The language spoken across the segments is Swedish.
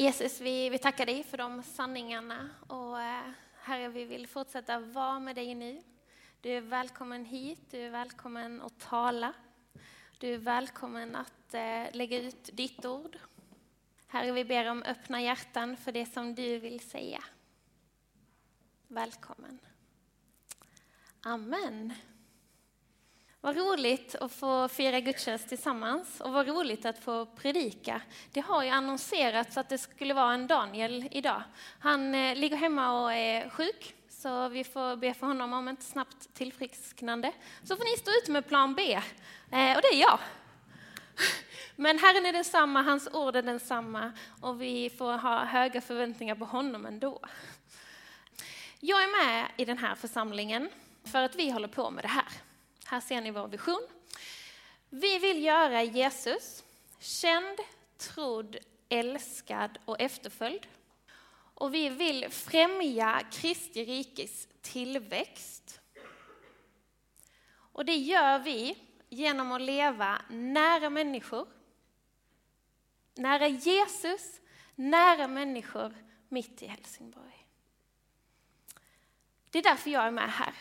Jesus, vi, vi tackar dig för de sanningarna och eh, Herre, vi vill fortsätta vara med dig nu. Du är välkommen hit, du är välkommen att tala. Du är välkommen att eh, lägga ut ditt ord. Herre, vi ber om öppna hjärtan för det som du vill säga. Välkommen. Amen. Vad roligt att få fira gudstjänst tillsammans och vad roligt att få predika. Det har ju annonserats att det skulle vara en Daniel idag. Han eh, ligger hemma och är sjuk, så vi får be för honom om ett snabbt tillfrisknande. Så får ni stå ut med plan B, eh, och det är jag. Men Herren är densamma, hans ord är densamma och vi får ha höga förväntningar på honom ändå. Jag är med i den här församlingen för att vi håller på med det här. Här ser ni vår vision. Vi vill göra Jesus känd, trodd, älskad och efterföljd. Och vi vill främja Kristi rikes tillväxt. Och det gör vi genom att leva nära människor, nära Jesus, nära människor mitt i Helsingborg. Det är därför jag är med här.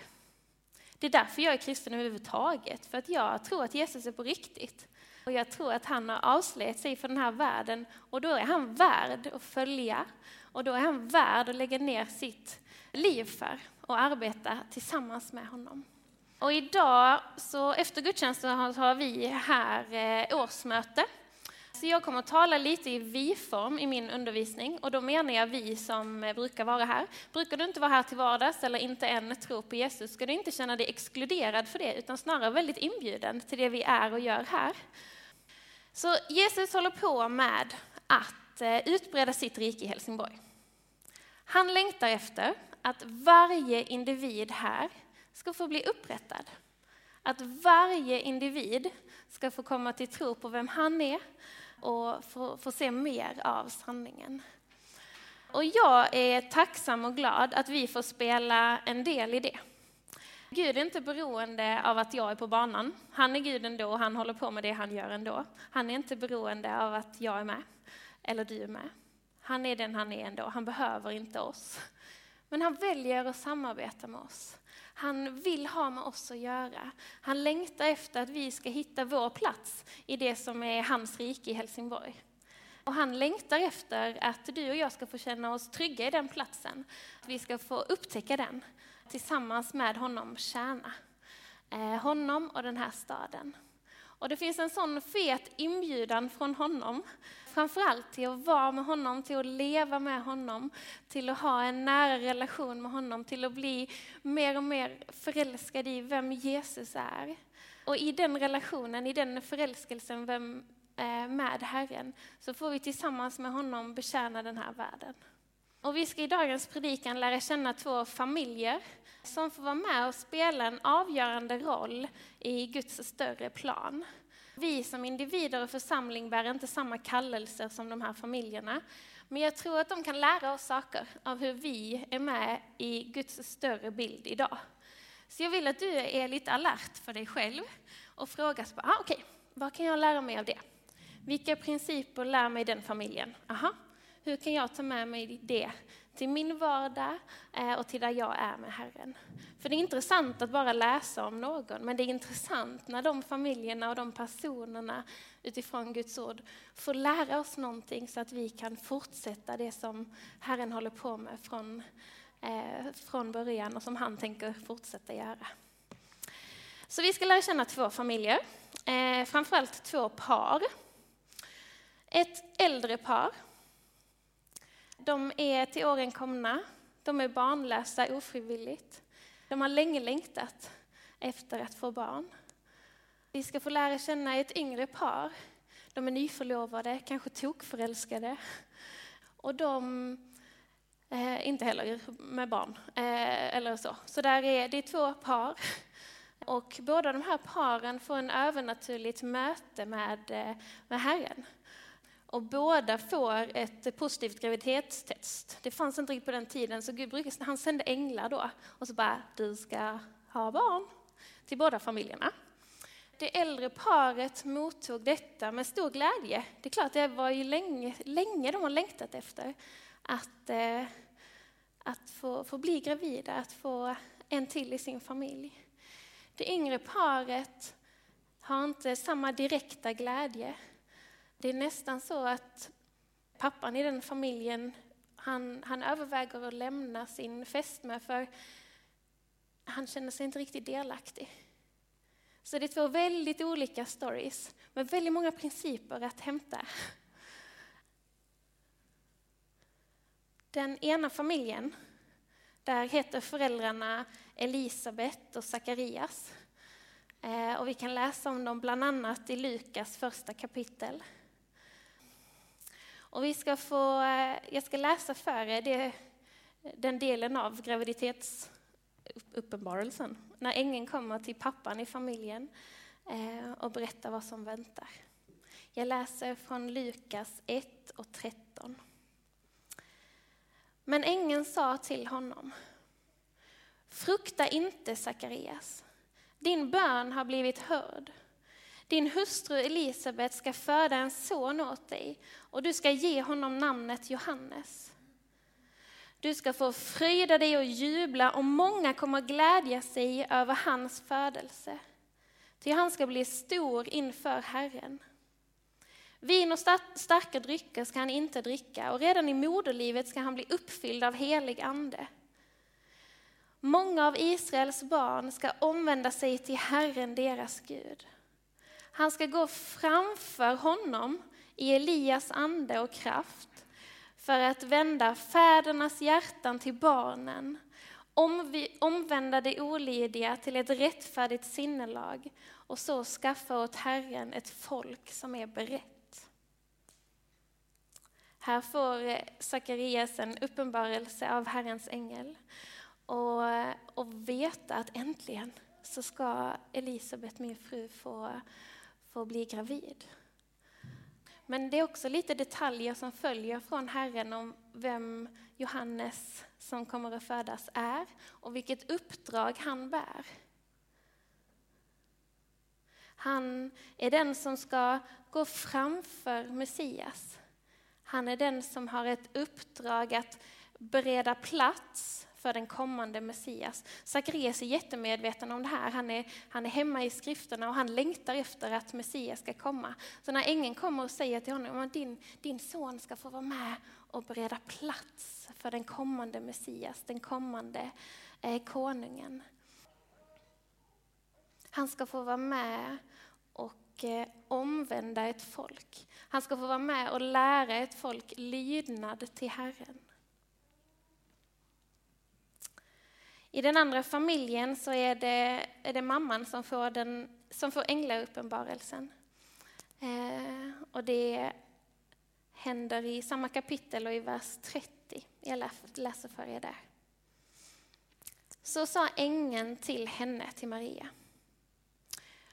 Det är därför jag är kristen överhuvudtaget, för att jag tror att Jesus är på riktigt. Och jag tror att han har avslöjat sig för den här världen och då är han värd att följa. Och då är han värd att lägga ner sitt liv för och arbeta tillsammans med honom. Och idag, så efter gudstjänsten, har vi här eh, årsmöte. Så jag kommer att tala lite i vi-form i min undervisning och då menar jag vi som eh, brukar vara här. Brukar du inte vara här till vardags eller inte än tro på Jesus ska du inte känna dig exkluderad för det utan snarare väldigt inbjuden till det vi är och gör här. Så Jesus håller på med att eh, utbreda sitt rike i Helsingborg. Han längtar efter att varje individ här ska få bli upprättad. Att varje individ ska få komma till tro på vem han är och få, få se mer av sanningen. Och jag är tacksam och glad att vi får spela en del i det. Gud är inte beroende av att jag är på banan. Han är Gud ändå och han håller på med det han gör ändå. Han är inte beroende av att jag är med, eller du är med. Han är den han är ändå, han behöver inte oss. Men han väljer att samarbeta med oss. Han vill ha med oss att göra. Han längtar efter att vi ska hitta vår plats i det som är hans rike i Helsingborg. Och han längtar efter att du och jag ska få känna oss trygga i den platsen. Att vi ska få upptäcka den tillsammans med honom tjäna. Eh, honom och den här staden. Och det finns en sån fet inbjudan från honom, framförallt till att vara med honom, till att leva med honom, till att ha en nära relation med honom, till att bli mer och mer förälskad i vem Jesus är. Och i den relationen, i den förälskelsen vem, eh, med Herren, så får vi tillsammans med honom betjäna den här världen. Och vi ska i dagens predikan lära känna två familjer som får vara med och spela en avgörande roll i Guds större plan. Vi som individer och församling bär inte samma kallelser som de här familjerna. Men jag tror att de kan lära oss saker av hur vi är med i Guds större bild idag. Så jag vill att du är lite alert för dig själv och frågar, ah, okej, okay, vad kan jag lära mig av det? Vilka principer lär mig den familjen? Aha, hur kan jag ta med mig det till min vardag eh, och till där jag är med Herren? För det är intressant att bara läsa om någon, men det är intressant när de familjerna och de personerna utifrån Guds ord får lära oss någonting så att vi kan fortsätta det som Herren håller på med från, eh, från början och som han tänker fortsätta göra. Så vi ska lära känna två familjer, eh, framförallt två par. Ett äldre par de är till åren komna, de är barnlösa ofrivilligt. De har länge längtat efter att få barn. Vi ska få lära känna ett yngre par. De är nyförlovade, kanske tokförälskade. Och de, eh, inte heller med barn, eh, eller så. Så där är, det är två par. Och båda de här paren får en övernaturligt möte med, eh, med Herren. Och båda får ett positivt graviditetstest. Det fanns inte riktigt på den tiden, så Gud brukade, han sände änglar då och så bara, du ska ha barn till båda familjerna. det äldre paret mottog detta med stor glädje. Det är klart, det var ju länge, länge de har längtat efter att, eh, att få, få bli gravida, att få en till i sin familj. Det yngre paret har inte samma direkta glädje. Det är nästan så att pappan i den familjen, han, han överväger att lämna sin fästmö för han känner sig inte riktigt delaktig. Så det är två väldigt olika stories med väldigt många principer att hämta. Den ena familjen, där heter föräldrarna Elisabet och Sakarias. Eh, och vi kan läsa om dem bland annat i Lukas första kapitel. Och vi ska få, eh, jag ska läsa för er det, den delen av graviditetsuppenbarelsen. När ängeln kommer till pappan i familjen eh, och berättar vad som väntar. Jag läser från Lukas 1 och 13. Men ängeln sa till honom, frukta inte Sakarias, din bön har blivit hörd. Din hustru Elisabet ska föda en son åt dig och du ska ge honom namnet Johannes. Du ska få fröjda dig och jubla och många kommer glädja sig över hans födelse. Ty han ska bli stor inför Herren. Vin och starka drycker ska han inte dricka och redan i moderlivet ska han bli uppfylld av helig ande. Många av Israels barn ska omvända sig till Herren, deras Gud. Han ska gå framför honom i Elias ande och kraft för att vända fädernas hjärtan till barnen, omvända det olydiga till ett rättfärdigt sinnelag och så skaffa åt Herren ett folk som är berett. Här får eh, Sakarias en uppenbarelse av Herrens ängel och, och veta att äntligen så ska Elisabet, min fru, få, få bli gravid. Men det är också lite detaljer som följer från Herren om vem Johannes som kommer att födas är och vilket uppdrag han bär. Han är den som ska gå framför Messias. Han är den som har ett uppdrag att bereda plats för den kommande Messias. Sakarias är jättemedveten om det här. Han är, han är hemma i skrifterna och han längtar efter att Messias ska komma. Så när ängeln kommer och säger till honom att din, din son ska få vara med och bereda plats för den kommande Messias, den kommande eh, konungen. Han ska få vara med och eh, omvända ett folk. Han ska få vara med och lära ett folk lydnad till Herren. I den andra familjen så är det, är det mamman som får, den, som får änglauppenbarelsen. Eh, och det händer i samma kapitel och i vers 30. Jag läser för er där. Så sa ängeln till henne, till Maria.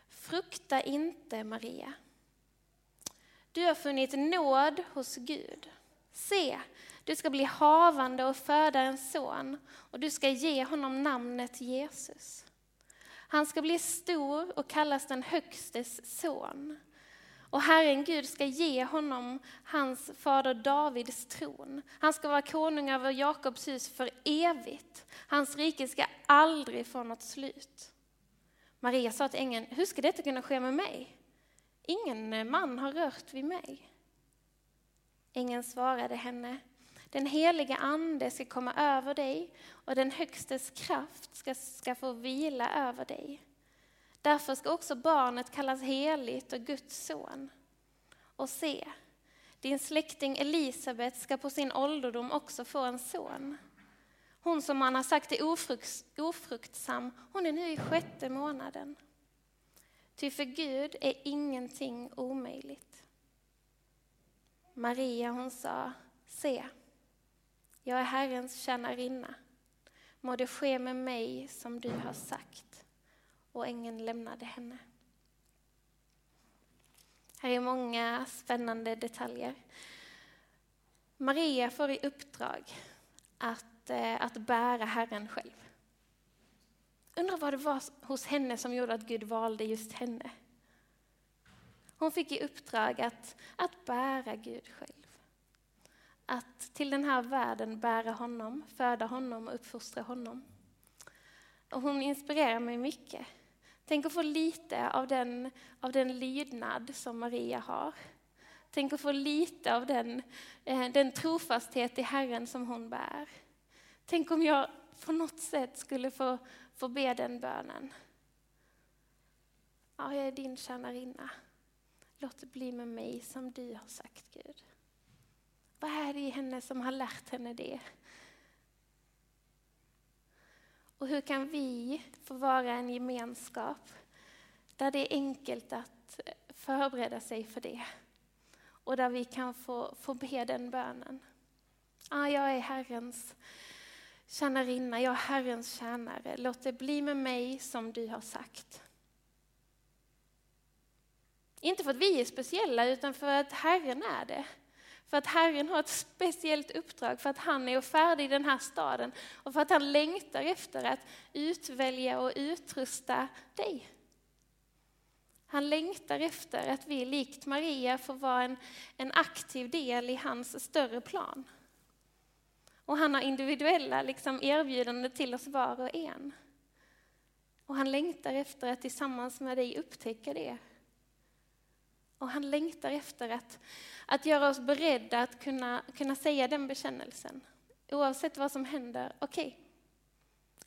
Frukta inte, Maria. Du har funnit nåd hos Gud. Se, du ska bli havande och föda en son och du ska ge honom namnet Jesus. Han ska bli stor och kallas den högstes son. Och Herren Gud ska ge honom hans fader Davids tron. Han ska vara konung över Jakobs hus för evigt. Hans rike ska aldrig få något slut. Maria sa till ängeln, hur ska detta kunna ske med mig? Ingen man har rört vid mig. Ängeln svarade henne, den heliga ande ska komma över dig och den högstes kraft ska, ska få vila över dig. Därför ska också barnet kallas heligt och Guds son. Och se, din släkting Elisabet ska på sin ålderdom också få en son. Hon som man har sagt är ofrukt, ofruktsam, hon är nu i sjätte månaden. Ty för Gud är ingenting omöjligt. Maria hon sa, se, jag är Herrens tjänarinna. Må det ske med mig som du har sagt. Och ängeln lämnade henne. Här är många spännande detaljer. Maria får i uppdrag att, eh, att bära Herren själv. Undrar vad det var hos henne som gjorde att Gud valde just henne. Hon fick i uppdrag att, att bära Gud själv. Att till den här världen bära honom, föda honom och uppfostra honom. Och hon inspirerar mig mycket. Tänk att få lite av den, av den lydnad som Maria har. Tänk att få lite av den, eh, den trofasthet i Herren som hon bär. Tänk om jag på något sätt skulle få, få be den bönen. Ja, jag är din tjänarinna. Låt det bli med mig som du har sagt, Gud. Vad är det i henne som har lärt henne det? Och hur kan vi få vara en gemenskap där det är enkelt att eh, förbereda sig för det? Och där vi kan få, få be den bönen. Ah, jag är Herrens tjänarinna, jag är Herrens tjänare. Låt det bli med mig som du har sagt. Inte för att vi är speciella, utan för att Herren är det. För att Herren har ett speciellt uppdrag, för att han är färdig i den här staden och för att han längtar efter att utvälja och utrusta dig. Han längtar efter att vi likt Maria får vara en, en aktiv del i hans större plan. Och han har individuella liksom, erbjudanden till oss var och en. Och han längtar efter att tillsammans med dig upptäcka det. Och han längtar efter att, att göra oss beredda att kunna, kunna säga den bekännelsen. Oavsett vad som händer, okej, okay,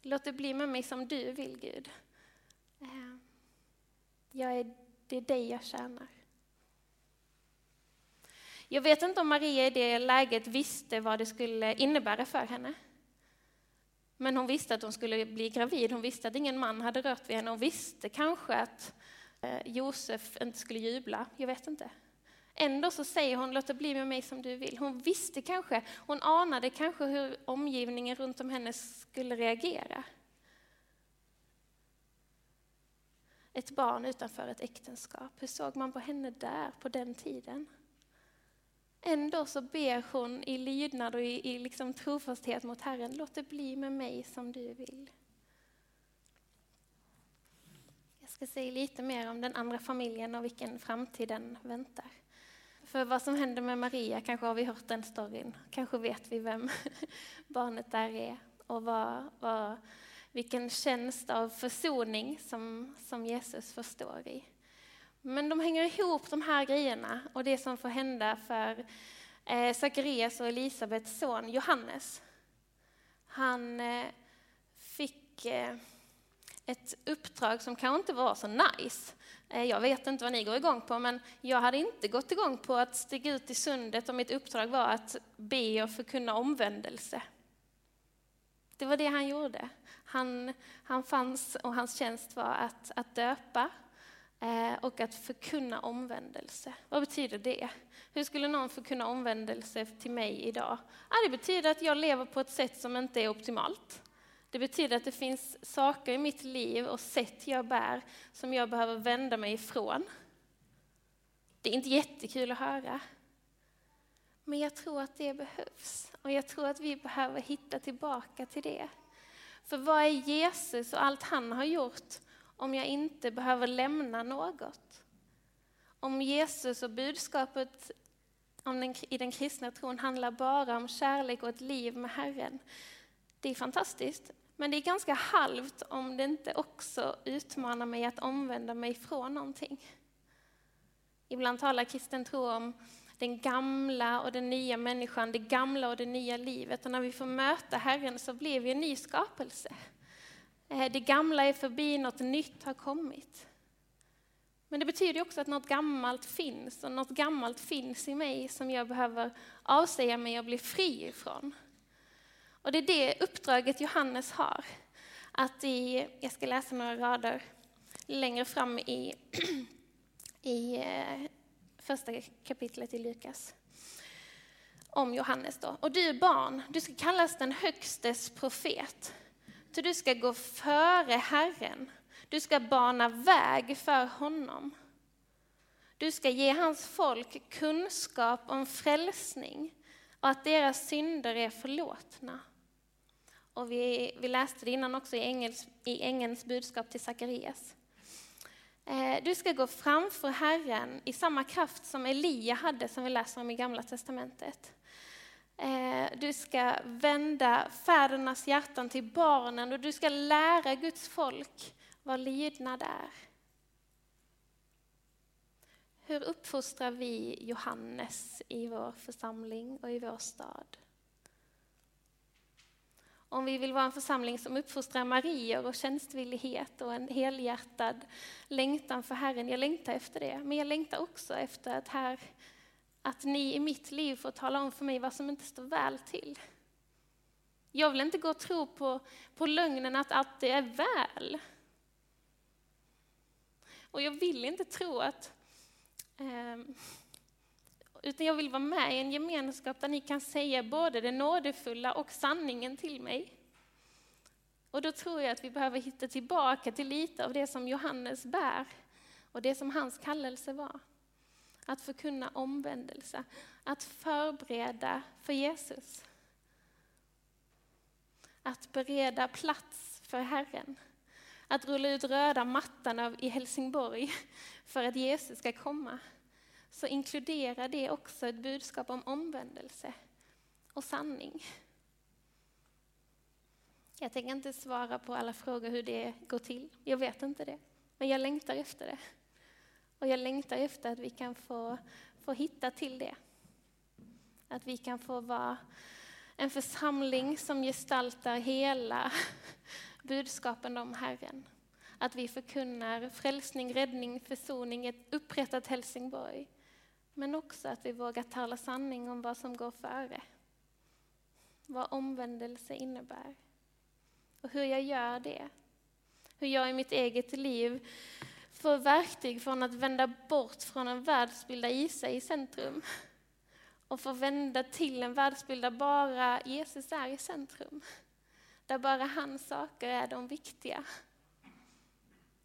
låt det bli med mig som du vill Gud. Ehm, jag är, det är dig jag tjänar. Jag vet inte om Maria i det läget visste vad det skulle innebära för henne. Men hon visste att hon skulle bli gravid, hon visste att ingen man hade rört vid henne, hon visste kanske att Eh, Josef inte skulle jubla, jag vet inte. Ändå så säger hon, låt det bli med mig som du vill. Hon visste kanske, hon anade kanske hur omgivningen runt om henne skulle reagera. Ett barn utanför ett äktenskap, hur såg man på henne där på den tiden? Ändå så ber hon i lydnad och i, i liksom trofasthet mot Herren, låt det bli med mig som du vill. Jag ska säga lite mer om den andra familjen och vilken framtid den väntar. För vad som händer med Maria, kanske har vi hört den storyn, kanske vet vi vem barnet där är och vad, vad, vilken tjänst av försoning som, som Jesus förstår i. Men de hänger ihop de här grejerna och det som får hända för eh, Sakarias och Elisabets son Johannes. Han eh, fick eh, ett uppdrag som kanske inte var så nice. Eh, jag vet inte vad ni går igång på, men jag hade inte gått igång på att stiga ut i sundet om mitt uppdrag var att be och förkunna omvändelse. Det var det han gjorde. Han, han fanns och hans tjänst var att, att döpa eh, och att förkunna omvändelse. Vad betyder det? Hur skulle någon förkunna omvändelse till mig idag? det betyder att jag lever på ett sätt som inte är optimalt. Det betyder att det finns saker i mitt liv och sätt jag bär som jag behöver vända mig ifrån. Det är inte jättekul att höra. Men jag tror att det behövs. Och jag tror att vi behöver hitta tillbaka till det. För vad är Jesus och allt han har gjort om jag inte behöver lämna något. Om Jesus och budskapet om den, i den kristna tron handlar bara om kärlek och ett liv med Herren. Det är fantastiskt, men det är ganska halvt om det inte också utmanar mig att omvända mig från någonting. Ibland talar kristen tro om den gamla och den nya människan, det gamla och det nya livet. Och när vi får möta Herren så blir vi en ny skapelse. Eh, det gamla är förbi, något nytt har kommit. Men det betyder också att något gammalt finns och något gammalt finns i mig som jag behöver avsäga mig och bli fri ifrån. Och det är det uppdraget Johannes har. Att i, jag ska läsa några rader längre fram i, i eh, första kapitlet i Lukas. Om Johannes då. Och du barn, du ska kallas den högstes profet. Ty du ska gå före Herren. Du ska bana väg för honom. Du ska ge hans folk kunskap om frälsning och att deras synder är förlåtna. Och vi, vi läste det innan också i, ängels, i ängelns budskap till Sakarias. Eh, du ska gå framför Herren i samma kraft som Elia hade, som vi läser om i Gamla Testamentet. Eh, du ska vända fädernas hjärtan till barnen och du ska lära Guds folk vad lydnad är. Hur uppfostrar vi Johannes i vår församling och i vår stad? Om vi vill vara en församling som uppfostrar Marier och tjänstvillighet och en helhjärtad längtan för Herren. Jag längtar efter det, men jag längtar också efter att, här, att ni i mitt liv får tala om för mig vad som inte står väl till. Jag vill inte gå och tro på, på lögnen att allt är väl. Och jag vill inte tro att eh, utan jag vill vara med i en gemenskap där ni kan säga både det nådefulla och sanningen till mig. Och då tror jag att vi behöver hitta tillbaka till lite av det som Johannes bär och det som hans kallelse var. Att förkunna omvändelse, att förbereda för Jesus. Att bereda plats för Herren. Att rulla ut röda mattan i Helsingborg för att Jesus ska komma så inkluderar det också ett budskap om omvändelse och sanning. Jag tänker inte svara på alla frågor hur det går till. Jag vet inte det. Men jag längtar efter det. Och jag längtar efter att vi kan få, få hitta till det. Att vi kan få vara en församling som gestaltar hela budskapen om Herren. Att vi förkunnar frälsning, räddning, försoning, ett upprättat Helsingborg. Men också att vi vågar tala sanning om vad som går före. Vad omvändelse innebär. Och hur jag gör det. Hur jag i mitt eget liv får verktyg från att vända bort från en världsbild där Isa är i centrum. Och få vända till en världsbild där bara Jesus är i centrum. Där bara hans saker är de viktiga.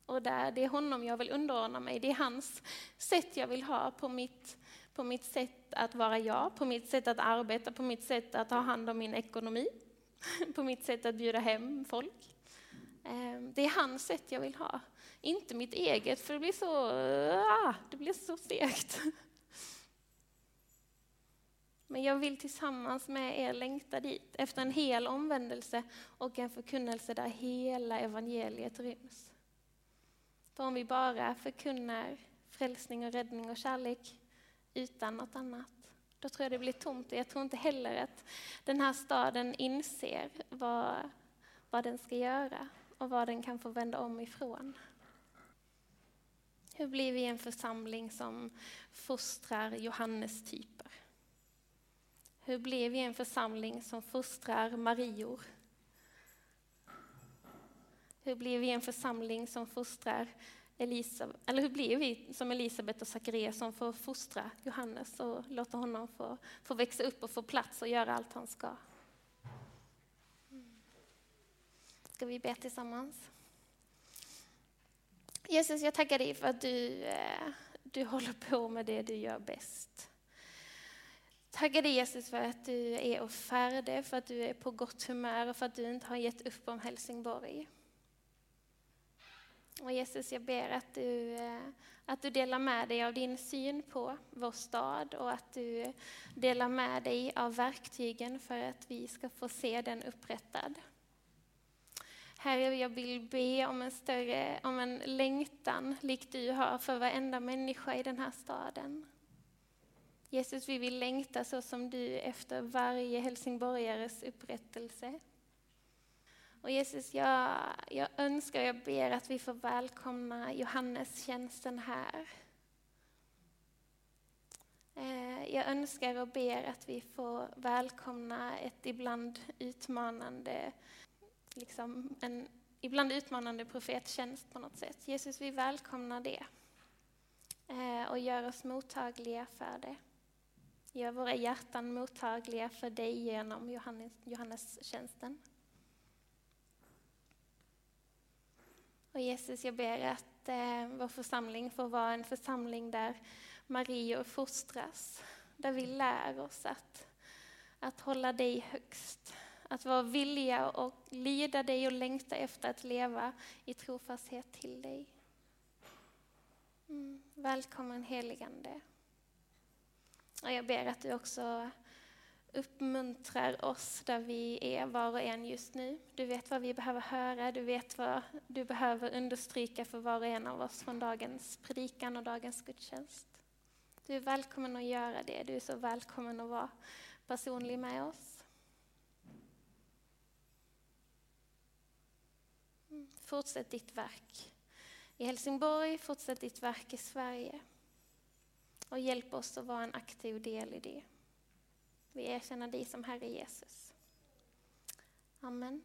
Och där det är honom jag vill underordna mig. Det är hans sätt jag vill ha på mitt på mitt sätt att vara jag, på mitt sätt att arbeta, på mitt sätt att ta hand om min ekonomi, på mitt sätt att bjuda hem folk. Ehm, det är hans sätt jag vill ha, inte mitt eget, för det blir så, ah, det blir så segt. Men jag vill tillsammans med er längta dit, efter en hel omvändelse och en förkunnelse där hela evangeliet ryms. För om vi bara förkunnar frälsning och räddning och kärlek utan något annat. Då tror jag det blir tomt. Jag tror inte heller att den här staden inser vad, vad den ska göra och vad den kan få vända om ifrån. Hur blir vi en församling som fostrar Johannes-typer? Hur blir vi en församling som fostrar Marior? Hur blir vi en församling som fostrar Elisabeth, eller hur blir vi som Elisabet och Sakarias som får fostra Johannes och låta honom få, få växa upp och få plats och göra allt han ska? Ska vi be tillsammans? Jesus, jag tackar dig för att du, eh, du håller på med det du gör bäst. Tackar dig Jesus för att du är och färdig, för att du är på gott humör och för att du inte har gett upp om Helsingborg. Och Jesus, jag ber att du, eh, att du delar med dig av din syn på vår stad och att du delar med dig av verktygen för att vi ska få se den upprättad. Herre, jag vill be om en större, om en längtan likt du har för varenda människa i den här staden. Jesus, vi vill längta så som du efter varje helsingborgares upprättelse. Och Jesus, jag, jag önskar och jag ber att vi får välkomna Johannes tjänsten här. Eh, jag önskar och ber att vi får välkomna ett ibland utmanande, liksom en ibland utmanande profettjänst på något sätt. Jesus, vi välkomnar det eh, och gör oss mottagliga för det. Gör våra hjärtan mottagliga för dig genom Johannes, Johannes tjänsten. Och Jesus, jag ber att eh, vår församling får vara en församling där Marior fostras. Där vi lär oss att, att hålla dig högst. Att vara villiga och lyda dig och längta efter att leva i trofasthet till dig. Mm. Välkommen heligande. Och jag ber att du också uppmuntrar oss där vi är var och en just nu. Du vet vad vi behöver höra, du vet vad du behöver understryka för var och en av oss från dagens predikan och dagens gudstjänst. Du är välkommen att göra det, du är så välkommen att vara personlig med oss. Mm, fortsätt ditt verk i Helsingborg, fortsätt ditt verk i Sverige. Och hjälp oss att vara en aktiv del i det. Vi erkänner dig som Herre Jesus. Amen.